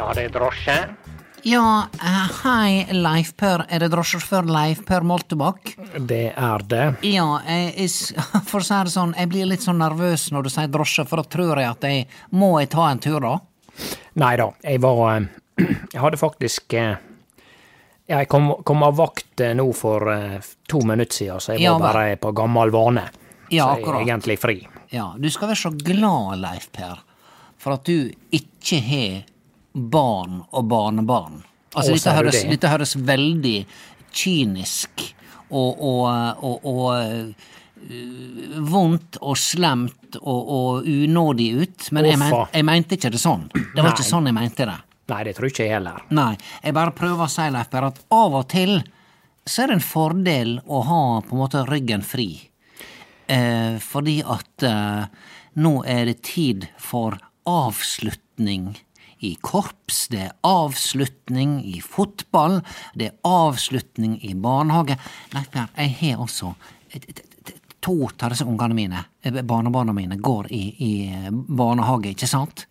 Ja, det er drosje. Ja, eh, hei, Leif Per. Er det drosjesjåfør Leif Per Moltebakk? Det er det. Ja, jeg, jeg, for å si det sånn, jeg blir litt sånn nervøs når du sier drosje, for da tror jeg at jeg Må jeg ta en tur, da? Nei da, jeg var eh, Jeg hadde faktisk eh, Jeg kom, kom av vakt nå for to minutter siden, så jeg var ja, bare på gammel vane. Ja, så jeg er egentlig fri. Ja, du skal være så glad, Leif Per, for at du ikke har barn og barnebarn. Altså, dette høres, det? dette høres veldig kynisk og, og, og, og øh, vondt og slemt og, unådig ut, men jeg, men, jeg mente ikke det sånn. Det var ikke sånn jeg mente det. Nei, det tror ikke jeg heller. Nei, jeg bare prøver å si, Leif Per, at av og til så er det en fordel å ha på en måte ryggen fri. Eh, fordi at eh, nå er det tid for avslutning i korps, det er avslutning i fotball, det er avslutning i barnehage. Nei, Per, jeg har også to av disse ungene mine, eh, barnebarna mine, går i, i barnehage, ikke sant?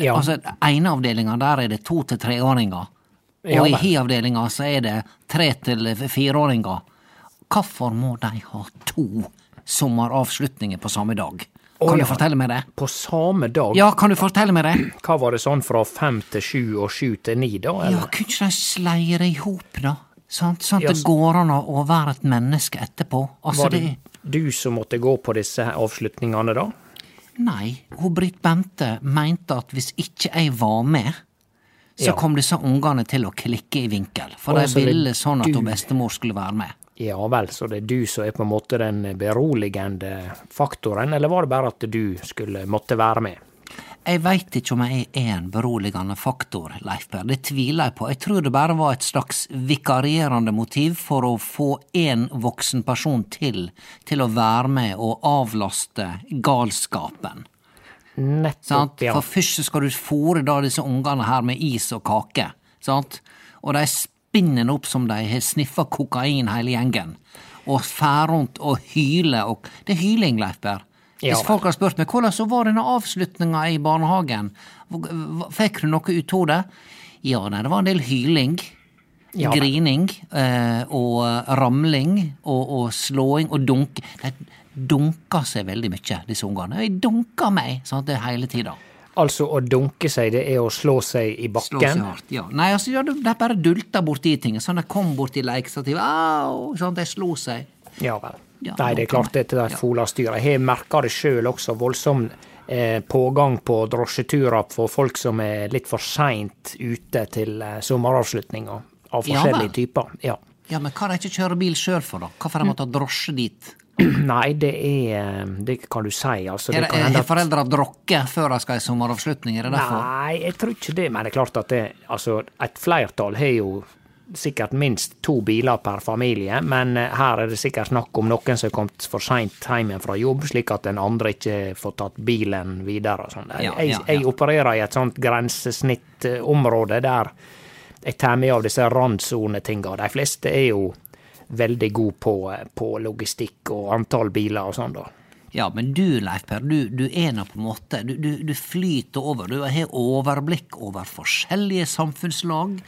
Ja, Altså, ene avdelinga der er det to til treåringer. Og Ja, i vel. hi-avdelinga så er det tre til fireåringer. Hvorfor må de ha to sommeravslutninger på samme dag? Kan ja. du fortelle meg det? på samme dag Ja, kan du fortelle meg det? Hva var det sånn fra fem til sju og sju til ni, da? Ja, Eller? kunne ikke de sleire i hop, da? Sånn Ja, at det går an å være et menneske etterpå. Altså, Var det det du som måtte gå på disse avslutningene, da? Nei, hun Britt Bente mente at hvis ikke jeg var med, så Ja. kom disse ungene til å klikke i vinkel. For de ville sånn at du- hun bestemor skulle være med. Ja vel, så det er du som er på en måte den beroligende faktoren, eller var det bare at du skulle måtte være med? Jeg veit ikke om jeg er en beroligende faktor, Leif Per. Det tviler jeg på. Jeg tror det bare var et slags vikarierende motiv for å få én voksen person til til å være med og avlaste galskapen. Nettopp, ja. For først skal du fôre da disse ungene her med is og kake, sant? Og de spinner opp som de har sniffa kokain hele gjengen. Og fær rundt og hyler og Det er hyling, Leif. Ja, Hvis folk har spurt meg hvordan så var denne avslutninga i barnehagen, fikk du noe ut av det? Ja, nei, det var en del hyling. Ja, grining eh, og ramling og, og slåing og dunk. De dunker seg veldig mye, disse ungene. De dunker meg sånn, det hele tida. Altså, å dunke seg, det er å slå seg i bakken? Slå seg hardt. Ja. Nei, altså, ja, de de bare dulta borti ting. Sånn, de kom borti leikestativet, au! Sånn, de slo seg. Ja vel. Ja, Nei, det er klart dette et Ja. folastyr. Jeg har merka det sjøl også, voldsom eh, pågang på drosjeturer for folk som er litt for seint ute til eh, sommeravslutninger av forskjellige ja, typer. Ja. Ja, men hva de ikke kjører bil sjøl for, da? Hvorfor de måttet ha drosje dit? Nei, det er Det kan du si. Altså, Er det er, har at- foreldra drukket før de skal i sommeravslutning? Er det derfor? Nei, jeg tror ikke det. Men det er klart at det, altså, et flertall har jo sikkert minst to biler per familie. Men eh, her er det sikkert snakk om noen som er kommet for seint hjem fra jobb, slik at den andre ikke får tatt bilen videre. og Sånn. Jeg, Ja, ja, jeg ja. opererer i et sånt grensesnittområde der jeg tar med av disse randsonetinga. De fleste er jo veldig god på, på logistikk og antall biler og sånn, da. Ja, men du, Leif Per, du, du er nå på en måte Du, du, du flyter over. Du har overblikk over forskjellige samfunnslag.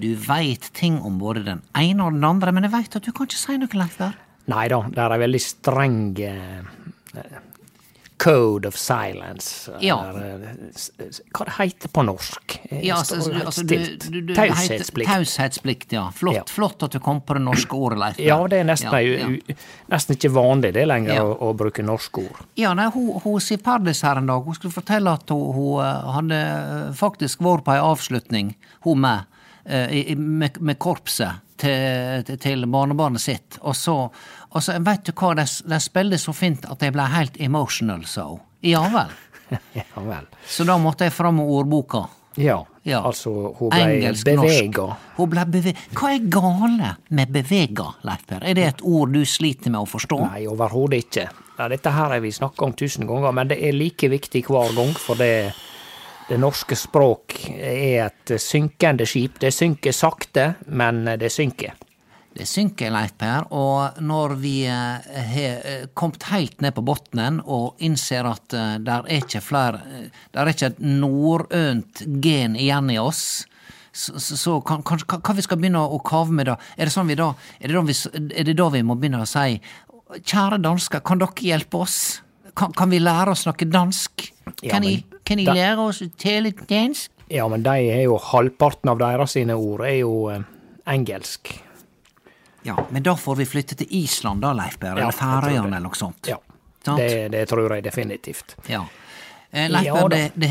Du veit ting om både den ene og den andre, men jeg veit at du kan ikke si noe, Leif Per. Nei da, det er en veldig streng eh, code of silence. Ja. Eller, eh, Hva det heter på norsk? Eh, Ja, altså, altså, du, stilt. du, du, Taushetsplikt. Taushetsplikt, ja. Flott, Ja. flott at du kom på det norske ordet, Leif Ja, det er nesten, Ja, ja. nesten ikke vanlig det lenger å, å bruke norske ord. Ja, nei, hun, hun sier Pardis her en dag, hun skulle fortelle at hun, hun eh, hadde faktisk vært på ei avslutning, hun med, med, med korpset til- til barnebarnet sitt. Og så, og veit du hva, de, de spilte så fint at jeg ble helt emotional, sa hun. Ja vel. Ja vel. Så da måtte jeg fram med ordboka. Ja, Ja. altså hun ble Engelsk, bevega. Hun ble beve Hva er gale med bevega, Leif Per? Er det et ord du sliter med å forstå? Nei, overhodet ikke. Ja, dette her har vi snakka om tusen ganger, men det er like viktig hver gang, for det, det norske språk er et synkende skip. Det synker sakte, men det synker. Det synker, Leif Per, og når vi eh, har eh, kommet helt ned på bunnen og innser at det der er ikke flere eh, Der er ikke et norrønt gen igjen i oss, så, så, så kan, kan, kan, vi skal begynne å kave med det? Er det sånn vi da er det da vi, er det da vi må begynne å si Kjære dansker, kan dere hjelpe oss? Kan, kan vi lære oss snakke dansk? Ja, Kan I, kan da- lære oss å tale dansk? Ja, men de er jo halvparten av deres sine ord er jo eh, engelsk. Ja, men da får vi flytte til Island da, Leif Berre? Ja, eller Færøyene eller noe sånt. Ja, det, det tror jeg definitivt. Ja. Eh, Leif Ja det, det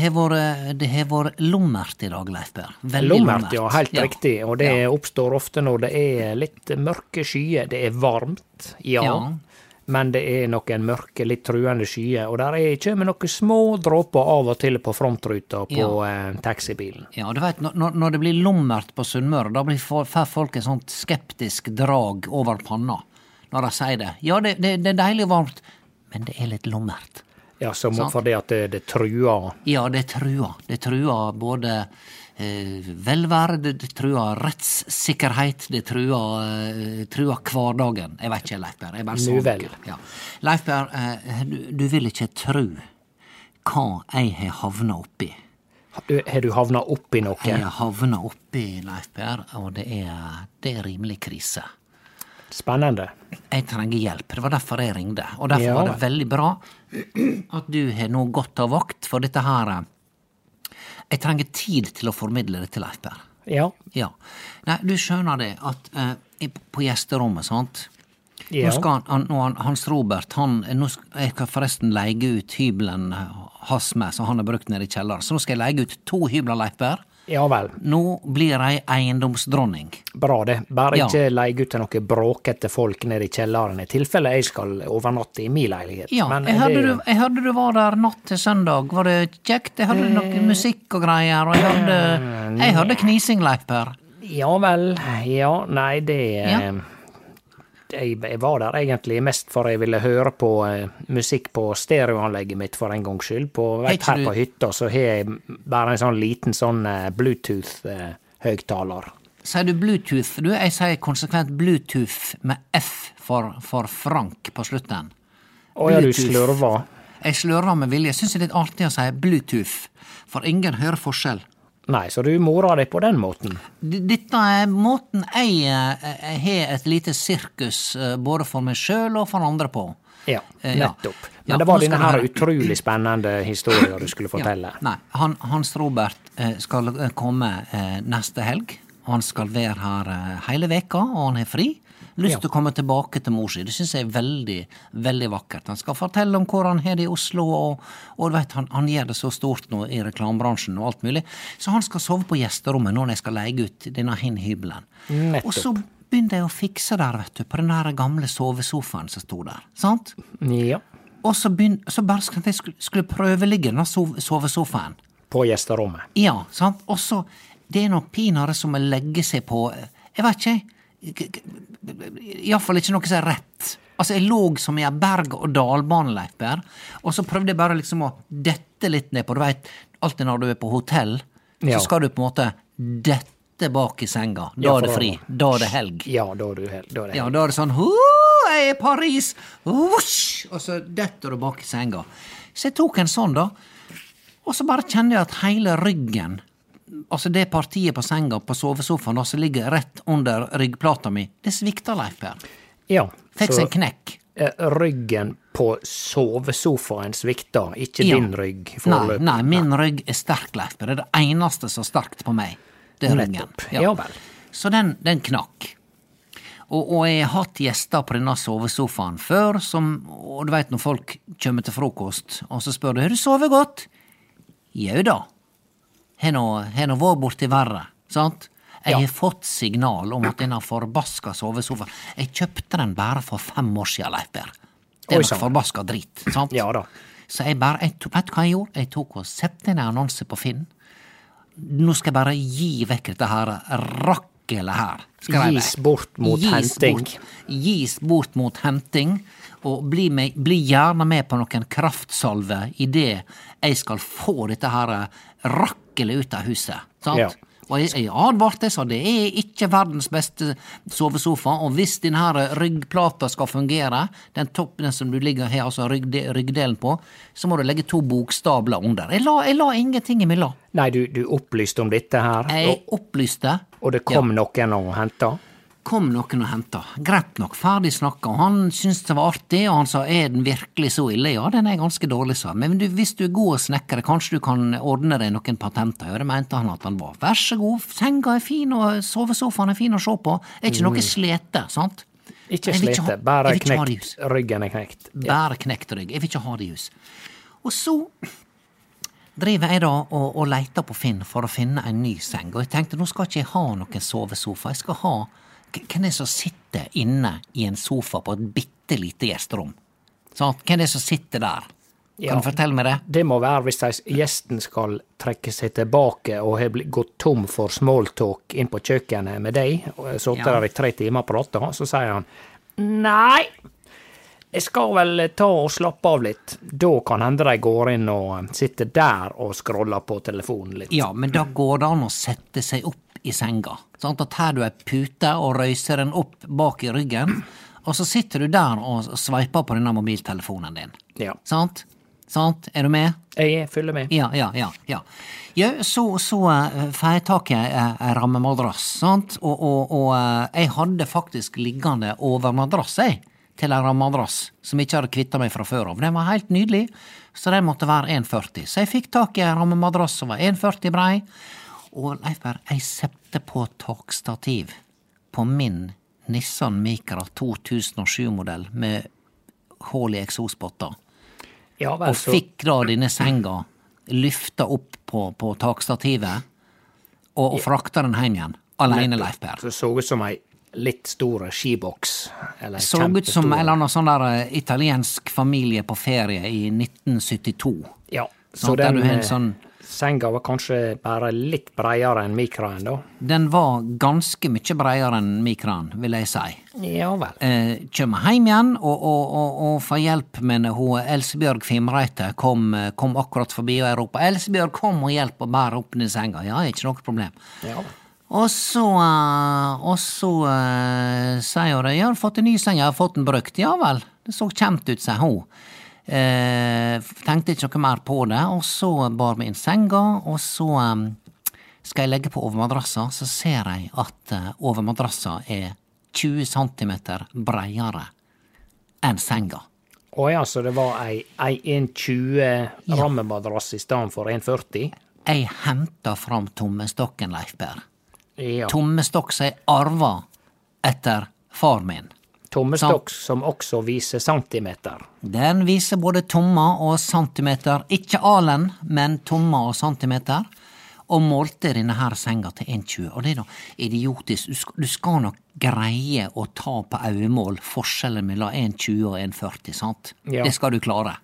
har vært- lummert i dag, Leif Per. Veldig Lommert, ja, helt riktig. Og det oppstår ofte når det er litt mørke skyer. Det er varmt, ja. Ja. Men det er noen mørke, litt truende skyer. Og der er kjem noen små dråper av og til på frontruta på eh, taxibilen. Ja, du vet, når, når det blir lummert på Sunnmøre, da får folk et sånt skeptisk drag over panna når de sier det. Ja, det, det, det er deilig varmt, men det er litt lummert. Ja, som sånn. fordi at det, det truer Ja, det truer. Det truer både velvære, det, truer rettssikkerhet, det truer, eh, truer hverdagen. Jeg vet ikke, Leif Per. Jeg bare vel. Ja. Leif Per, eh, du, du vil ikke tru hva jeg har havna oppi. Har du havna oppi noe? Jeg har havna oppi, Leif Per, og det er, det er rimelig krise. Spennende. Jeg trenger hjelp. Det var derfor jeg ringte. Og derfor Ja var det veldig bra at du har nå gått av vakt, for dette her eh, Jeg trenger tid til å formidle det til Leif Per. Ja. Ja. Nei, du skjønner det at eh, på gjesterommet, sant Ja. Nå skal han, han, Hans Robert han, nå skal, Jeg skal forresten leie ut hybelen hans med, som han har brukt nede i kjelleren. Så nå skal jeg leie ut to hybler, Leif Per. Ja vel. Nå blir jeg eiendomsdronning. Bra, det. Bare Ja. ikke leie ut til noen bråkete folk nede i kjelleren, i tilfelle jeg skal overnatte i min leilighet. Ja, Men jeg, hørte det- du, jeg hørte du var der natt til søndag. Var det kjekt? Jeg hørte noe musikk og greier, og jeg hørte, jeg hørte knising, Leif Per. Ja vel. Ja, nei, det Ja. Eh, jeg, jeg var der egentlig mest for jeg ville høre på eh, musikk på stereoanlegget mitt for en gangs skyld. På, vet, her på hytta så har jeg bare en sånn liten sånn eh, Bluetooth-høgtaler. Sier du Bluetooth? Du, jeg sier konsekvent Bluetooth med F for, for Frank på slutten. Å ja, du slurver. Jeg slurver med vilje. Syns det er litt artig å si Bluetooth, for ingen hører forskjell. Nei, så du morer deg på den måten. Dette er måten jeg eh, har et lite sirkus eh, både for meg sjøl og for andre på. Ja, nettopp. Men. Ja, det var denne her utrolig spennende historien du skulle fortelle. Ja, nei, han, Hans Robert eh, skal eh, komme eh, neste helg. Han skal være her eh, hele veka, og han har fri. Lyst til å komme tilbake til mor si. Det syns jeg er veldig, veldig vakkert. Han skal fortelle om hvor han har det i Oslo, og, og du vet, han, han gjør det så stort nå i reklamebransjen og alt mulig. Så han skal sove på gjesterommet når jeg skal leie ut denne hin hybelen. Nettopp. Og så begynte jeg å fikse der, vet du, på den der gamle sovesofaen som sto der. Sant? Ja. Og så, begynner, så bare skulle jeg skulle, skulle prøveligge den sove, sovesofaen. På gjesterommet. Ja, sant? Og så Det er nok pinadø som å legge seg på Jeg vet ikke. Iallfall ikke noe som er rett. Altså, jeg lå som i ei berg-og-dal-baneløype, og så prøvde jeg bare liksom å dette litt ned på Du veit, alltid når du er på hotell, Ja. så skal du på en måte dette bak i senga. Da Ja, er det fri. Da er det helg. Ja, da er du helg. da er det Ja, da er det sånn «Hå, jeg er i Paris! vush, Og så detter du bak i senga. Så jeg tok en sånn, da. Og så bare kjenner jeg at hele ryggen, altså det partiet på senga på sovesofaen som ligger rett under ryggplata mi, det svikta, Leif Per. Ja. Fikk seg en knekk. ryggen på sovesofaen svikta, ikke Ja. din rygg Nei, nei, min rygg er sterk, Leif Per. Det er det eneste som er sterkt på meg. Det er ryggen. Ja. Ja vel. Så den, den knakk. Og, og jeg har hatt gjester på denne sovesofaen før, som, og du veit når folk kommer til frokost, og så spør du har du sovet godt. Jau da. Har nå vært borti verre, sant? Jeg Ja. har fått signal om at denne forbaska sovesofaen Jeg kjøpte den bare for fem år siden, Leif Berr. Det er noe forbaska drit, sant? Ja da. Så jeg bare, jeg, vet du hva jeg gjorde? Jeg tok og sette inn en annonse på Finn. Nå skal jeg bare gi vekk dette her rakkelet her. Skrev. Gis bort mot Gis henting. Bort, gis bort mot henting, og bli, med, bli gjerne med på noen kraftsalver idet jeg skal få dette her rakkelet ut av huset. Sant? Ja. Og jeg, jeg advarte, sa det er ikke verdens beste sovesofa, og hvis denne ryggplata skal fungere, den toppen som du ligger her, altså ryggde, ryggdelen på, så må du legge to bokstabler under. Jeg la, jeg la ingenting imellom. Nei, du, du opplyste om dette her, Jeg opplyste. og det kom noen og henta? Kom noen og henta. Greit nok, ferdig snakka. Han syntes det var artig, og han sa er den virkelig så ille? Ja, den er ganske dårlig, sa. Men du, hvis du er god snekker, kanskje du kan ordne deg noen patenter? Ja, det mente han at han var. Vær så god, senga er fin, og sovesofaen er fin å se på. Er ikke noe slete, sant? Ikke slete, bare knekt. Ryggen er knekt. Bare knekt rygg. Jeg vil ikke ha det i hus. Og så driver jeg da og, og leter på Finn for å finne en ny seng, og jeg tenkte nå skal ikke jeg ha noen sovesofa, jeg skal ha Hvem er det som sitter inne i en sofa på et bitte lite gjesterom? Sånn, Hvem er det som sitter der? Kan Ja. du fortelle meg det? Det må være hvis gjesten skal trekke seg tilbake og har gått tom for smalltalk inn på kjøkkenet med deg, og sittet Ja. der i tre timer og prata, så sier han nei, jeg skal vel ta og slappe av litt. Da kan hende de går inn og sitter der og scroller på telefonen litt. Ja, men da går det an å sette seg opp i senga. Sant? Da tar du ei pute og røyser den opp bak i ryggen, og så sitter du der og sveiper på denne mobiltelefonen din. Ja. Sant? Sant? Er du med? Jeg følger med. Ja, ja, ja. ja. ja så så uh, får jeg tak i ei rammemadrass, sant, og, og, og uh, jeg hadde faktisk liggende overmadrass, jeg, til ei rammemadrass som jeg ikke hadde kvitta meg fra før av. Den var helt nydelig, så den måtte være 1,40. Så jeg fikk tak i ei rammemadrass som var 1,40 brei, og Leif Berr, jeg sette på takstativ på min Nissan Micra 2007-modell med hull i eksospotter Ja og fikk da denne senga lyfta opp på, på takstativet og, og frakta den hjem igjen. Alene, Leif Per. Det så ut som ei litt stor skiboks. Eller Så ut som en eller annen sånn der eh, italiensk familie på ferie i 1972. Ja, så der den du har en sånn senga var kanskje bare litt breiere enn mikraen, da? Den var ganske mye breiere enn mikroen, vil jeg si. Ja vel. Eh, Kjem hjem igjen og, og, og, og får hjelp med hun Elsebjørg Fimreite kom, eh, kom akkurat forbi og jeg ropa 'Elsebjørg, kom og hjelp og bære opp den senga'. Ja, ikke noe problem. Ja. Og så, eh, og så uh, sier hun 'Jeg har fått en ny seng, jeg har fått den brukt'. Ja vel, det så kjent ut, sier hun. Eh, tenkte ikke noe mer på det, og så bar vi inn senga, og så eh, skal jeg legge på overmadrassa, så ser jeg at eh, overmadrassa er 20 cm breiere enn senga. Å ja, så det var ei, ei 1,20 rammemadrass i stedet for 1,40? Jeg henta fram tommestokken, Leif Per. Ja. Tommestokk som jeg arva etter far min. Tommestokk som også viser centimeter. Den viser både tommer og centimeter, ikke alen, men tommer og centimeter. Og målte denne her senga til 1,20. Og det er da idiotisk. Du skal, nok greie å ta på øyemål forskjellen mellom 1,20 og 1,40, sant? Ja. Det skal du klare.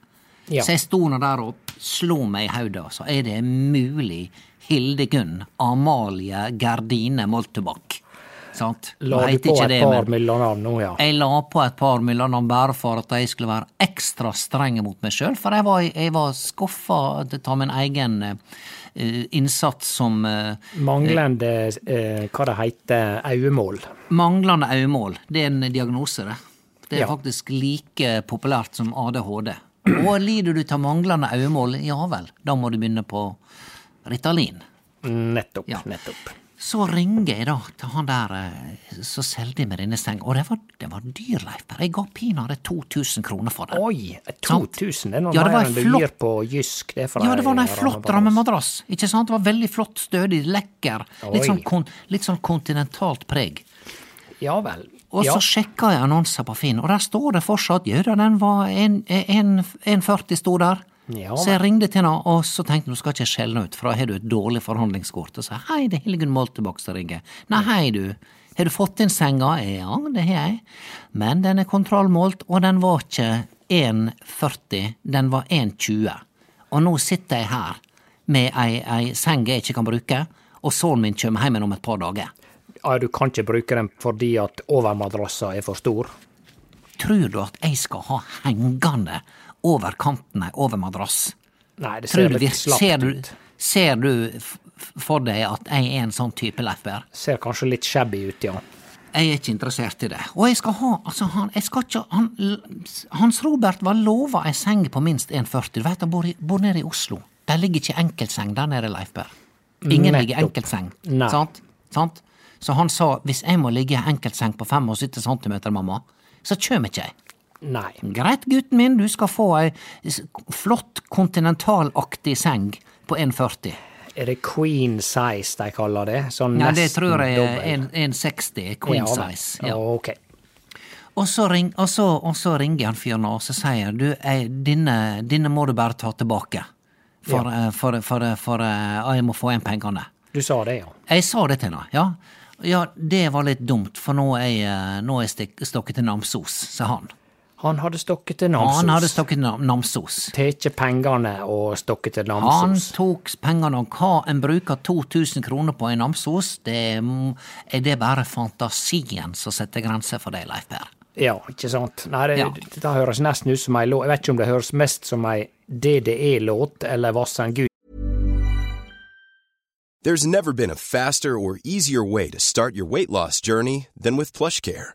Ja. Så jeg sto nå der og slo meg i hodet, så er det mulig Hildegunn Amalie Gerdine Moltebakk. Sant? La du på et det, par men- mellomnavn nå, ja. jeg la på et par mellomnavn bare for at jeg skulle være ekstra streng mot meg sjøl, for jeg var, jeg var skuffa av min egen eh, innsats som eh, Manglende eh, hva det heter, øyemål. manglende øyemål. Det er en diagnose, det. Det er Ja. faktisk like populært som ADHD. Og lider du av manglende øyemål, ja vel, da må du begynne på Ritalin. Nettopp. Ja. nettopp. Så ringer jeg da til han der eh, som solgte meg denne senga, og det var, det var dyr, Leif. Jeg ga pinadø 2000 kroner for den. Oi, 2000, det er noe Ja, det mer enn du flott- gir på Jysk. Det er for Ja, det var en flott rammemadrass. Ikke sant? Det var veldig flott, stødig, lekker. Litt sånn, kon, litt sånn kontinentalt preg. Ja vel. Og ja. så sjekka jeg annonser på Finn, og der står det fortsatt ja den var 1,40 sto der. Ja, så jeg ringte til henne, og så tenkte jeg nå skal ikke jeg skjelle henne ut, for da har du et dårlig forhandlingskort. Og sa hei, det er Hildegunn Moltebakk som ringer. Nei, hei du, har du fått inn senga? Ja, det har jeg. Men den er kontrollmålt, og den var ikke 1,40, den var 1,20. Og nå sitter jeg her med ei, ei seng jeg ikke kan bruke, og sønnen min kommer hjem om et par dager. Ja, du kan ikke bruke den fordi at overmadrassa er for stor. Tror du at jeg skal ha hengende over kantene, over madrass. Nei, det ser litt slapt ser du, ut. ser du for deg at jeg er en sånn type, lepper? Ser kanskje litt shabby ut, ja. Jeg er ikke interessert i det. Og jeg skal ha altså han, jeg skal ikke, han, Hans Robert var lova ei seng på minst 1,40. Du vet han bor, i, bor nede i Oslo. Der ligger ikke enkeltseng der nede, Leif Berr. Ingen ligger Nettopp. enkeltseng. Nei. Sant? Sant? Så han sa hvis jeg må ligge i enkeltseng på 75 cm, mamma, så kjem ikke jeg. Nei. Greit, gutten min, du skal få ei flott kontinentalaktig seng på 1,40. Er det queen size de kaller det? Sånn Ja, det tror jeg er 1,60 queen Ja, size. Ja, Ja. ok. Og så, ring, og, så, og så ringer han fyren og så sier du, eh, denne, må du bare ta tilbake. For, ja. for, for, for, eh, jeg må få igjen pengene. Du sa det, ja. Jeg sa det til henne, ja. Ja, det var litt dumt, for nå er jeg, nå er jeg stikk- stokket til Namsos, sa han. Han hadde stokket til Namsos. han hadde stokket til Namsos. Tatt pengene og stokket til Namsos. Han tok pengene, og hva en bruker 2000 kroner på i Namsos, det er, det bare fantasien som setter grenser for det, Leif Per. Ja, ikke sant? Nei, det, Ja. dette høres nesten ut som ei låt Jeg vet ikke om det høres mest som ei DDE-låt eller Vassend Gud. There's never been a faster or easier way to start your weight loss journey than with PlushCare.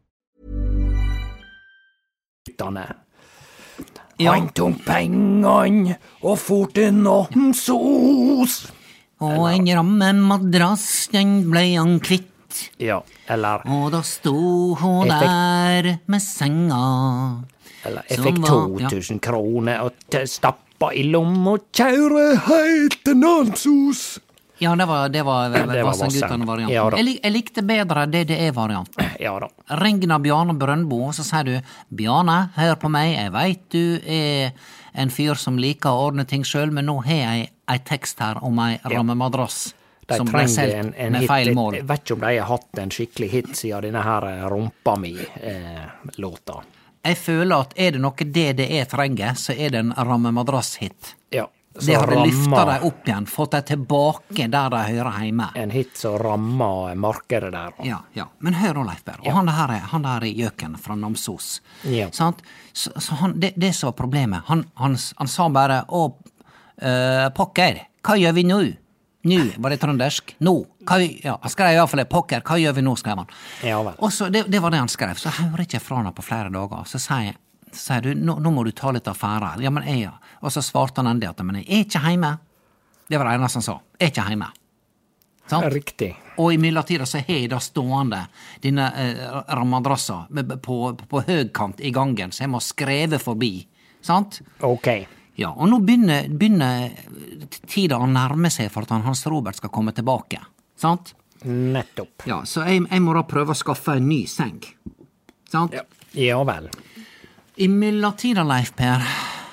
Guttene. Ja. Han tok pengene og for til Namsos. Og en rammemadrass, den blei han kvitt. Ja, eller, Og da sto hun fikk- der med senga. eller jeg fikk 2000 ja. 2000 kroner og stappa i lomma og kjøre heilt til Namsos. Ja, det var, det var, det var Vassendgutane-varianten. Ja jeg, jeg likte bedre DDE-varianten. Ja da. Av Bjarne Brøndbo, og så sier du Bjarne, hør på meg, jeg veit du er en fyr som liker å ordne ting sjøl, men nå har jeg ei tekst her om ei rammemadrass. De som ble solgt med hit. feil mål. Jeg vet ikke om de har hatt en skikkelig hit siden denne her eh, Rumpa mi-låta. Jeg føler at er det noe DDE trenger, så er det en rammemadrass-hit. ja. Så Det hadde løfta dem opp igjen, fått dem tilbake der de hører hjemme. En hit som rammer markedet der. Ja, ja. Men hør nå, Leif Berr. Og han der, er- han der er gjøken fra Namsos. Ja. Sant? Så, så han, det, det som var problemet, han, han, han sa bare å, eh, pokker, hva gjør vi nå? Nå, var det trøndersk? Nå. Hva, vi- ja, han skrev iallfall. Pokker, hva gjør vi nå? skrev han. Ja vel. Og så, det, det var det han skrev. Så hører jeg ikke fra han på flere dager. Så sier jeg så sier du, nå, nå må du ta litt affære. Ja, men jeg, ja. Og så svarte han endelig at men jeg er ikke hjemme. Det var det eneste han sa. Jeg er ikke hjemme. Sant? Riktig. Og i mellomtida så har jeg da stående denne eh, rammadrassa med- på, på høykant i gangen, så jeg må skreve forbi. Sant? Ok. Ja, og nå begynner, begynner tida å nærme seg for at han, Hans Robert skal komme tilbake. Sant? Nettopp. Ja, så jeg, jeg må da prøve å skaffe en ny seng. Sant? Ja, ja vel. I mellomtida, Leif Per,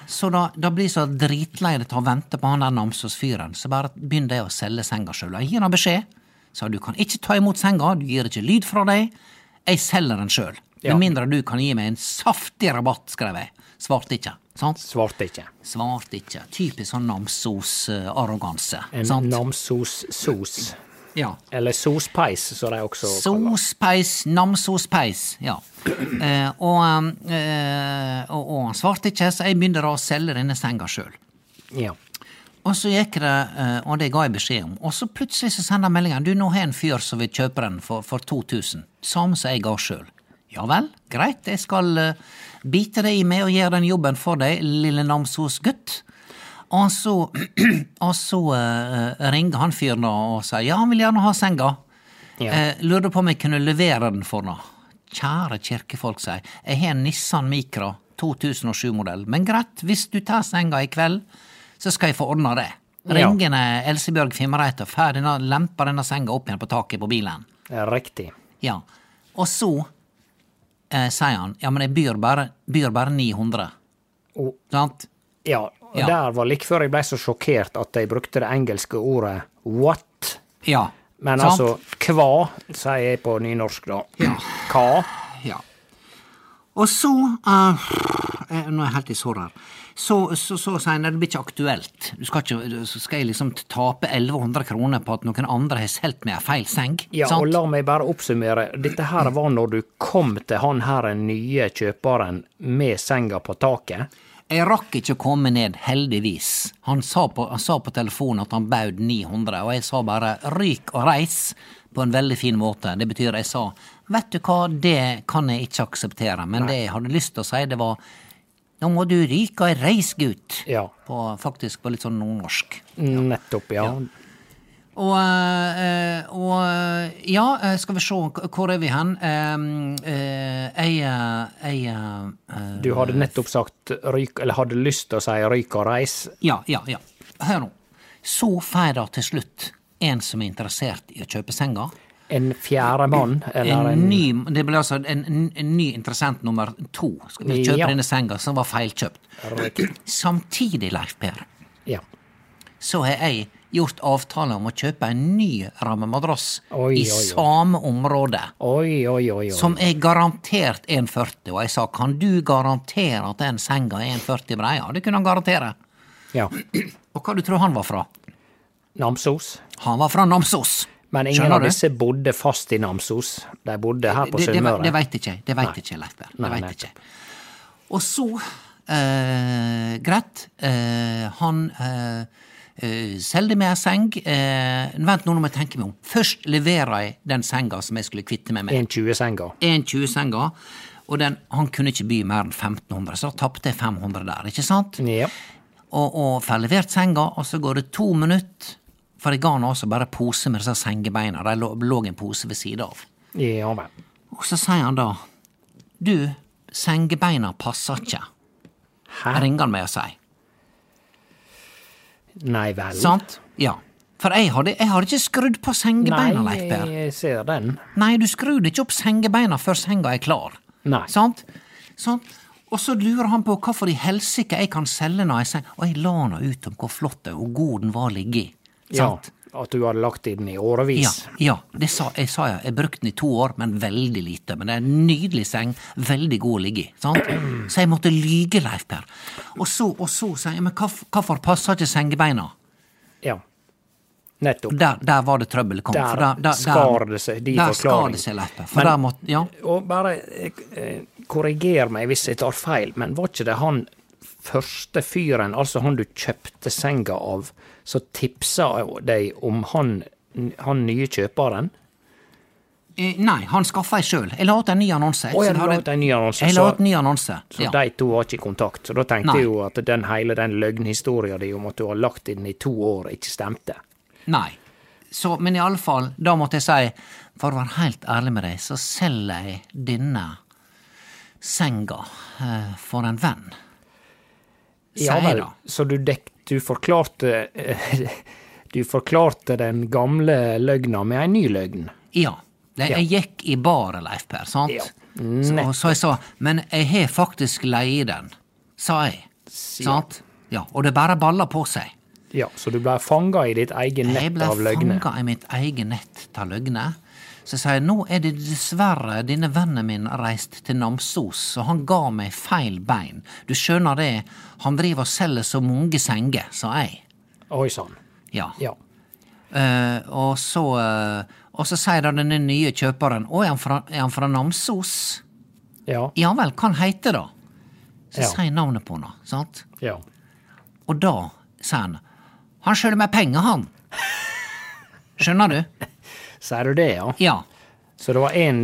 så da, da blir så dritlei av å vente på han der Namsos-fyren, så bare begynner jeg å selge senga sjøl. Jeg gir han beskjed, så du kan ikke ta imot senga, du gir ikke lyd fra deg, jeg selger den sjøl. Ja. Med mindre du kan gi meg en saftig rabatt, skrev jeg. Svarte ikke. Sant? Svarte ikke. Svarte ikke. Typisk sånn Namsos-arroganse. En namsos-sos. Ja. Eller sospeis, som de også kaller Sospeis, namsospeis, ja. Eh, og, eh, og, og svarte ikke, så jeg begynte å selge denne senga sjøl. Ja. Og så gikk det, eh, og det ga jeg beskjed om. Og så plutselig så sender meldingen du, nå har en fyr som vil kjøpe den for, for 2000. Samme som jeg ga sjøl. Ja vel, greit, jeg skal eh, bite det i meg og gjøre den jobben for deg, lille Namsos gutt. Og så, og så uh, ringer han fyren og sier ja, han vil gjerne ha senga. Ja. Uh, lurte på om jeg kunne levere den for noe. Kjære kirkefolk, sier jeg. Jeg har en Nissan Micra 2007-modell, men greit, hvis du tar senga i kveld, så skal jeg få ordna det. Ja. Elsebjørg Fimreite og får denne, lemper denne senga opp igjen på taket på bilen. Riktig. Ja. Og så eh, sier han ja, men jeg byr bare, byr bare 900. Oh. Sant? ja, og Ja. der var like før jeg ble så sjokkert at jeg brukte det engelske ordet what. Ja. Men Sant? altså hva, sier jeg på nynorsk, da. Ja. Hva? Ja. Og så eh, Nå er jeg helt i sår her. Så, så, så sier han at det blir ikke aktuelt. Du skal ikke, så skal jeg liksom tape 1100 kroner på at noen andre har solgt meg en feil seng. Ja, sant? og la meg bare oppsummere. Dette her var når du kom til han her nye kjøperen med senga på taket. Jeg rakk ikke å komme ned, heldigvis. Han sa på, han sa på telefonen at han baud 900, og jeg sa bare ryk og reis på en veldig fin måte. Det betyr jeg sa vet du hva, det kan jeg ikke akseptere, men det jeg hadde lyst til å si, det var nå må du ryke og reis, gutt. Ja. På, faktisk på litt sånn nordnorsk. Nettopp, ja. ja. Og, eh, og eh, ja, eh, skal vi se, hvor er vi hen? Jeg Du hadde nettopp sagt ryk, eller hadde lyst til å si ryk og reis. Ja, ja, ja. Hør nå. Så får da til slutt en som er interessert i å kjøpe senga. En fjerdemann, eller En en, ny, det ble altså en, en, ny interessent nummer to skal vi kjøpe Ja. denne senga, som var feilkjøpt. Samtidig, Leif Per, Ja. så har jeg gjort avtale om å kjøpe en ny rammemadrass Oi, i oi, samme område. Oi, oi, oi. Som er garantert 1,40, og jeg sa kan du garantere at den senga er 1,40 brei? Ja, det kunne han garantere. Ja. Og hva du tror han var fra? Namsos. Han var fra Namsos. Men ingen Skjønner av du? disse bodde fast i Namsos. De bodde her på det, det, Sunnmøre. det veit ikke jeg. Det veit ikke jeg, Leif Berr. Det veit ikke. Og så eh, Greit. Eh, han eh, eh, selger meg ei seng. Eh, vent nå, nå må jeg tenke meg om. Først leverer jeg den senga som jeg skulle kvitte meg med. 1,20-senga. 1,20-senga. Og den, han kunne ikke by mer enn 1500, så da tapte jeg 500 der, ikke sant? Ja. og, og får levert senga, og så går det to minutter, for jeg ga han også bare pose med disse sengebeina. Det lå, lå en pose ved sida av. Ja vel. Og så sier han da, du, sengebeina passer ikke. Hæ? Ringer han meg og sier. Nei vel. Sant? Ja. For jeg hadde, jeg har ikke skrudd på sengebeina, Nei, Leif Per. jeg ser den. Nei, du skrur ikke opp sengebeina før senga er klar. Nei. Sant? Sant? Og så lurer han på hvorfor i helsike jeg kan selge nå ei seng, og jeg la nå ut om hvor flott og god den var å ligge i. Ja. At du hadde lagt i den i årevis? ja det sa, jeg sa jeg. Jeg brukte den i to år, men veldig lite. Men det er en nydelig seng, veldig god å ligge i. Sant? Så jeg måtte lyge, Leif Per. Og så, og så sa jeg, men hvorf- hvorfor passer ikke sengebeina? Ja. Nettopp. Der, der var det trøbbel kom. Der der, der, skar det seg, de Der skar det seg, For Men- måtte Ja. Og bare eh, eh, korriger meg hvis jeg tar feil, men var ikke det han første fyren, altså han du kjøpte senga av, som tipsa deg om han, han nye kjøperen? Eh, Nei, han skaffa jeg sjøl. Jeg la ut en ny annonse. Å, jeg så la ut en ny annonse, Jeg la så- ut en ny annonse. Så Ja. de to var ikke i kontakt. Så da tenkte Nei. jeg jo at den hele den løgnhistoria di om at du har lagt inn i to år, ikke stemte. Nei. Så, men fall, da måtte jeg si, for å være helt ærlig med deg, så selger jeg denne senga eh, for en venn. Ja Sier vel, så du, dek, du forklarte Du forklarte den gamle løgna med ei ny løgn. Ja. Jeg, Jeg gikk i baret, Leif Per, sant? Ja, Så, så jeg sa, men jeg har faktisk leid den, sa jeg. Sant? Ja, og det bare balla på seg. Ja, så du ble fanga i ditt eget Jeg nett av løgner. fanga i mitt eget nett av løgner. Så jeg sier nå er det dessverre denne vennen min reist til Namsos, og han ga meg feil bein. Du skjønner det, han driver og selger så mange senger, sa jeg. Oi sann. Ja. Ja. Uh, og så uh, Og så sier da denne nye kjøperen Å, er han fra, er han fra Namsos? Ja. Ja vel, hva han heter da? Så Ja. sier navnet på han, sant? ja. Og da sier han Han skylder meg penger, han. Skjønner du? Sier du det, ja? Ja. Så det var en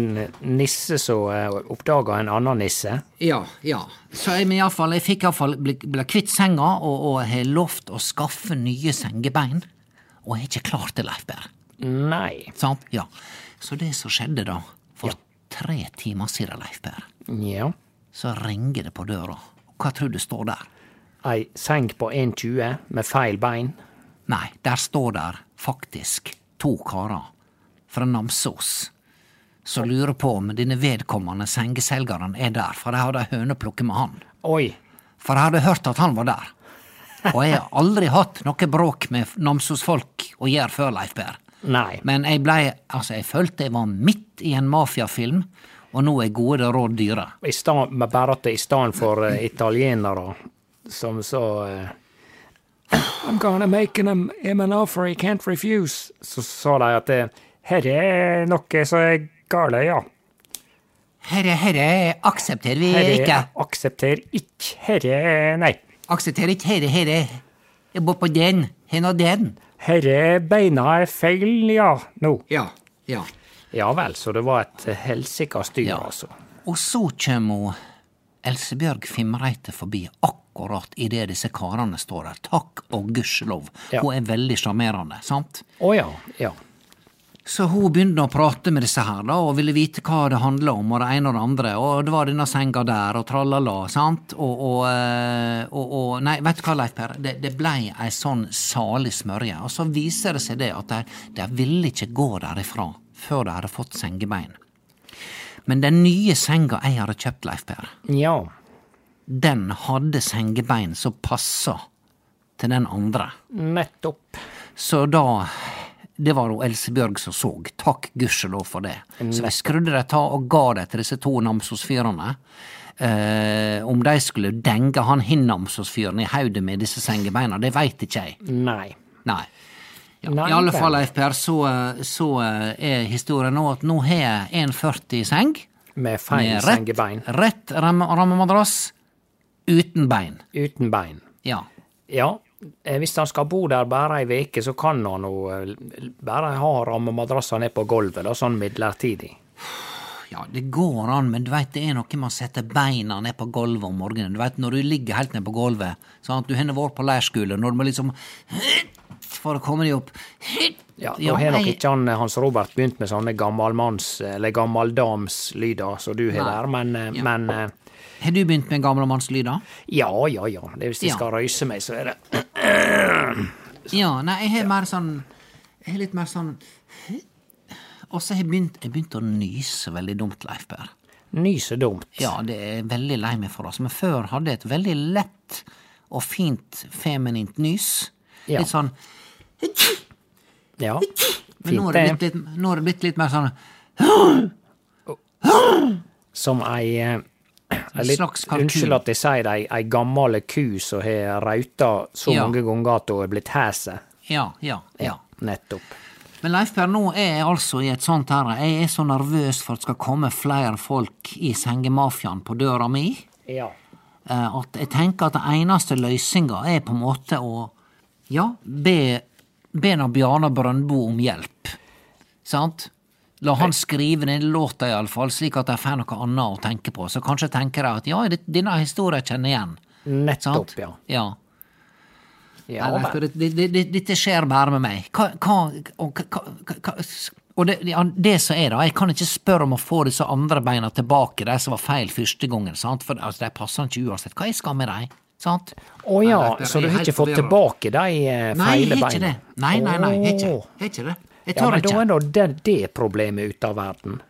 nisse som uh, oppdaga en annen nisse? Ja, ja. Så jeg, men jeg fikk iallfall bli, bli kvitt senga, og, og har lovt å skaffe nye sengebein. Og jeg har ikke klart det, Leif Berr. Nei. Sant? Ja. Så det som skjedde da, for tre timer siden, Leif Berr, Ja. så ringer det på døra. Hva tror du står der? Ei seng på 1,20 med feil bein? Nei, der står der faktisk to karer fra Namsos som lurer på om denne vedkommende sengeselgeren er der, for jeg hadde høneplukket med han. Oi. For jeg hadde hørt at han var der. Og jeg har aldri hatt noe bråk med Namsos-folk å gjøre før, Leif Berr. Nei. Men jeg blei Altså, jeg følte jeg var midt i en mafiafilm, og nå er gode råd dyre. I sta, bare at det i stedet for uh, italienere som så uh, I'm gonna make him, him an offer he can't refuse. Så sa de at det uh, her er noe som er gale, ja. Herre, herre, aksepterer vi Herre ikke. aksepterer ikke. Herre nei. Aksepterer ikke herre, herre. Jeg bor på den, hen og den. Herre beina er feil, ja, nå. Ja, ja. Ja vel, så det var et helsika styr, Ja. altså. Og så kjem hun Elsebjørg Fimreite forbi akkurat idet disse karene står der. Takk og gudskjelov. Ja. Hun er veldig sjarmerende, sant? Å ja, ja. Så hun begynte å prate med disse her, da, og ville vite hva det handla om, og det ene og det andre, og det var denne senga der, og tralala, sant, og, og, eh, og, og Nei, vet du hva, Leif Per, det, det blei ei sånn salig smørje, og så viser det seg det at de, de ville ikke gå derifra før de hadde fått sengebein. Men den nye senga jeg hadde kjøpt, Leif Per, Ja. den hadde sengebein som passa til den andre. Nettopp. Så da Det var jo Elsebjørg som så. Takk gudskjelov for det. Så de skrudde de ta og ga det til disse to Namsos-fyrene. Uh, om de skulle denge han Hinnamsos-fyren i hodet med disse sengebeina, det veit ikke jeg. Nei. Nei. Ja, Nei, I alle fall, Leif Per, så, så er historien nå at nå har jeg 1,40 seng. Med feil sengebein. rett ramme- rammemadrass uten bein. Uten bein. Ja. Ja. Eh, Hvis han skal bo der bare ei veke, så kan han jo eh, bare ha rammemadrasser ned på gulvet, sånn midlertidig. Ja, det går an, men du veit det er noe med å sette beina ned på gulvet om morgenen. Du veit når du ligger helt ned på gulvet, sånn at du har vært på leirskole, når du må liksom For å komme deg opp. Ja, Da har nok ikke han, Hans Robert begynt med sånne gammalmanns- eller gammaldamslyder som du har der, men, eh, Ja. men eh, Har du begynt med gamlemannslyder? ja, ja, ja. Det er hvis jeg Ja. skal røyse meg, så er det Ja, nei, jeg har mer sånn Jeg har litt mer sånn Og så har jeg begynt, jeg begynt å nyse veldig dumt, Leif Per. nyse dumt. Ja, det er jeg veldig lei meg for, altså. Men før hadde jeg et veldig lett og fint feminint nys. Ja. Litt sånn Ja. Men nå er det blitt litt, nå er det blitt litt mer sånn Som eh, ei litt. Unnskyld at jeg sier det, ei, ei gammel ku som har rauta så Ja. mange ganger at hun er blitt hese. Ja, ja, ja. Nettopp. Men Leif Per, nå er jeg altså i et sånt her Jeg er så nervøs for at det skal komme flere folk i sengemafiaen på døra mi, Ja. eh, at jeg tenker at den eneste løsninga er på en måte å ja, be, be Bjarne Brøndbo om hjelp. Sant? La han skrive den låta iallfall, slik at de får noe annet å tenke på. Så kanskje tenker de at ja, det- denne historien kjenner igjen. Nettopp, Sant? ja. ja. ja Per, det, det, det, dette skjer bare med meg. Hva, hva, og, hva, og det, som er, da, jeg kan ikke spørre om å få disse andre beina tilbake, de som var feil første gangen, sant? for altså, de passer ikke uansett. Hva jeg skal med dem? Sant? Å ja, så du har ikke fått tilbake de eh, Nei, jeg feile har ikke beina? det. Nei, nei, nei, jeg har ikke, ikke det. Jeg Ja, tør men da er nå det, det problemet ute av verden.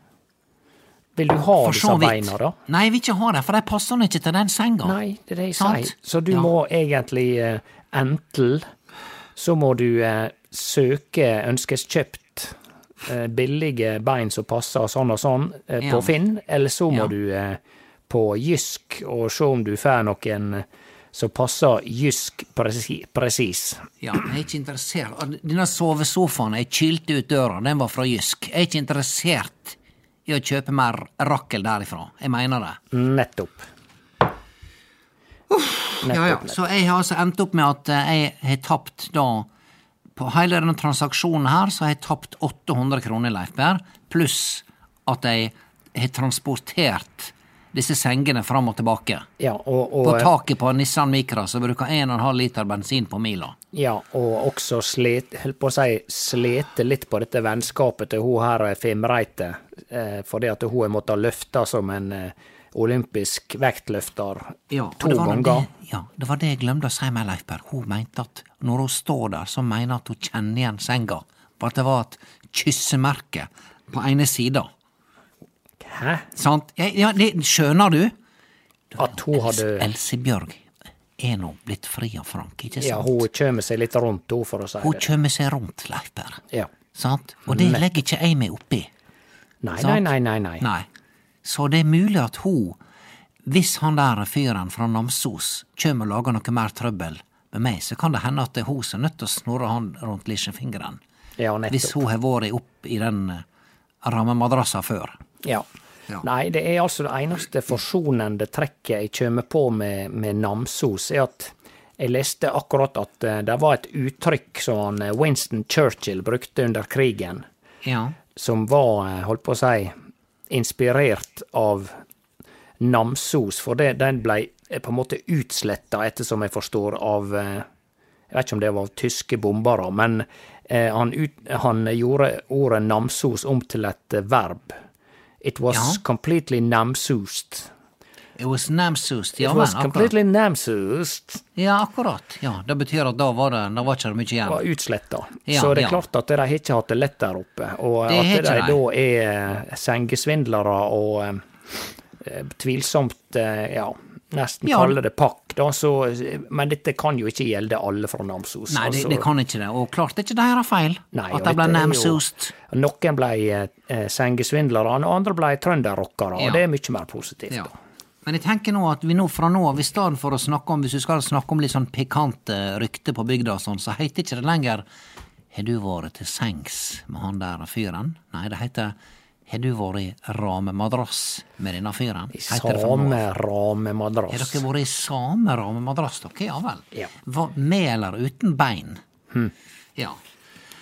Vil du ha disse beina, da? Nei, jeg vil ikke ha det, for de passer ikke til den senga. Nei, det er det jeg sier. Så du Ja. må egentlig uh, enten så må du uh, søke ønskes kjøpt eh, billige bein som passer sånn og sånn eh, Ja. på Finn, eller så må Ja. du på Jysk og se om du får noen som passer Jysk presis. Ja, jeg er ikke interessert. Denne sovesofaen jeg kylte ut døra, den var fra Jysk. Jeg er ikke interessert i å kjøpe mer rakkel derifra. Jeg mener det. Nettopp. Ja, ja. Så jeg har altså endt opp med at eh, jeg har tapt da På hele denne transaksjonen her så har jeg tapt 800 kroner, Leif Berr, pluss at jeg har transportert disse sengene fram og tilbake. Ja, og, og, På taket på Nissan Micra så bruker 1,5 liter bensin på mila. Ja, og også slet, holdt på å si, slete litt på dette vennskapet til hun her Fimreite, eh, fordi at hun har måttet løfte som en eh, olympisk vektløfter Ja, to ganger. Det, ja, det var det jeg glemte å si med Leif Berr. Hun mente at når hun står der, så mener at hun kjenner igjen senga. For at det var et kyssemerke på ene sida. Hæ? Sant? Ja, ja, det skjønner du? At hun hadde Elsebjørg er nå blitt fri av Frank, ikke sant? Ja, hun kjem seg litt rundt, hun, for å si Hun det. kjømmer seg rundt, Leif Per. Ja. Sant? Og det legger ikke jeg meg oppi. Nei, nei, nei, nei, nei. Nei. Så det er mulig at hun, hvis han der fyren fra Namsos kjem og lager noe mer trøbbel med meg, så kan det hende at det er hun som er nødt til å snurre han rundt lillefingeren. Ja, Hvis hun har vært opp i den eh, rammemadrassa før. Ja. Ja. Nei, det er altså det eneste forsonende trekket jeg kommer på med, med Namsos, er at jeg leste akkurat at eh, det var et uttrykk som eh, Winston Churchill brukte under krigen, Ja. som var, eh, holdt på å si, inspirert av Namsos, for det, den ble på en måte utsletta, ettersom jeg forstår, av Jeg vet ikke om det var av tyske bombere, men han, ut, han gjorde ordet Namsos om til et verb. It was Ja. completely namsoost. It was namsoost, Ja, It was completely namsoost. Ja, akkurat. Ja, Det betyr at da var det, da var ikke det mye var igjen. utsletta. Ja, så det er ja. klart at de har ikke hatt det lett der oppe. Og Det at de da er eh, sengesvindlere og eh, tvilsomt eh, ja, nesten Ja. kalle det pakk, da, så Men dette kan jo ikke gjelde alle fra Namsos. Nei, det, altså. det kan ikke det. Og klart det ikke deres feil Nei, at de ble Namsost. Noen ble eh, sengesvindlere, og andre ble trønderrockere, Ja. og det er mye mer positivt. Ja. Men jeg tenker nå at vi nå fra nå av, i stedet for å snakke om, hvis du skal snakke om litt sånn pikante rykter på bygda og sånn, så heter ikke det lenger Har du vært til sengs med han der fyren? Nei, det heter Har du vært i ramemadrass med denne fyren? I same av. Har dere vært i samme ramemadrass, dere? Ja vel. Ja. Hva, med eller uten bein? Ja.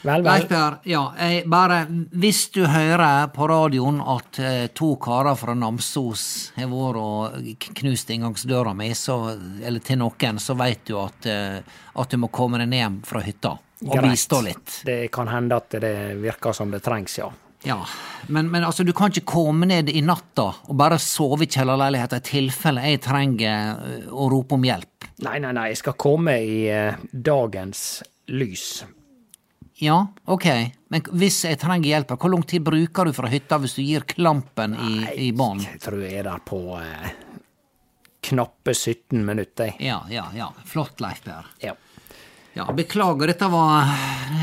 Vel, Leif vel. Per, ja, jeg bare Hvis du hører på radioen at eh, to karer fra Namsos har vært og knust inngangsdøra mi, så, eller til noen, så veit du at, eh, at du må komme deg ned fra hytta og Greit. bistå litt. Det kan hende at det virker som det trengs, ja. Ja, men, men altså, du kan ikke komme ned i natta og bare sove i kjellerleiligheta i tilfelle jeg trenger eh, å rope om hjelp. Nei, nei, nei, jeg skal komme i eh, dagens lys. Ja, ok, men hvis jeg trenger hjelp, hvor lang tid bruker du fra hytta hvis du gir klampen i, i bånn? Jeg tror jeg er der på eh, knappe 17 minutter. Ja, ja, ja. Flott, Leif Per. Ja. Ja, beklager, dette var,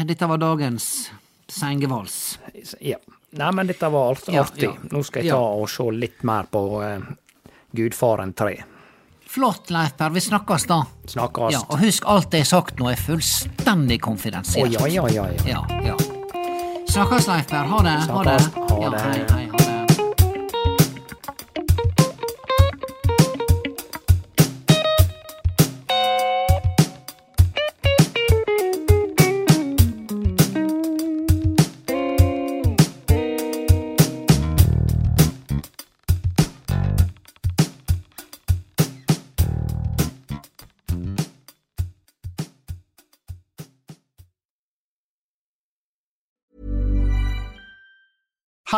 dette var dagens sengevals. Ja. Nei, men dette var alt Ja, artig. ja. Nå skal jeg ta og se litt mer på eh, Gudfaren 3. Flott, Leif Per. Vi snakkes da. Snakkes. Ja, og husk, alt jeg har sagt nå er fullstendig konfidensielt. Oh, ja, ja, ja, ja. Snakkes, Leif Per. Ha det. Ha det. Ha det. hei, hei,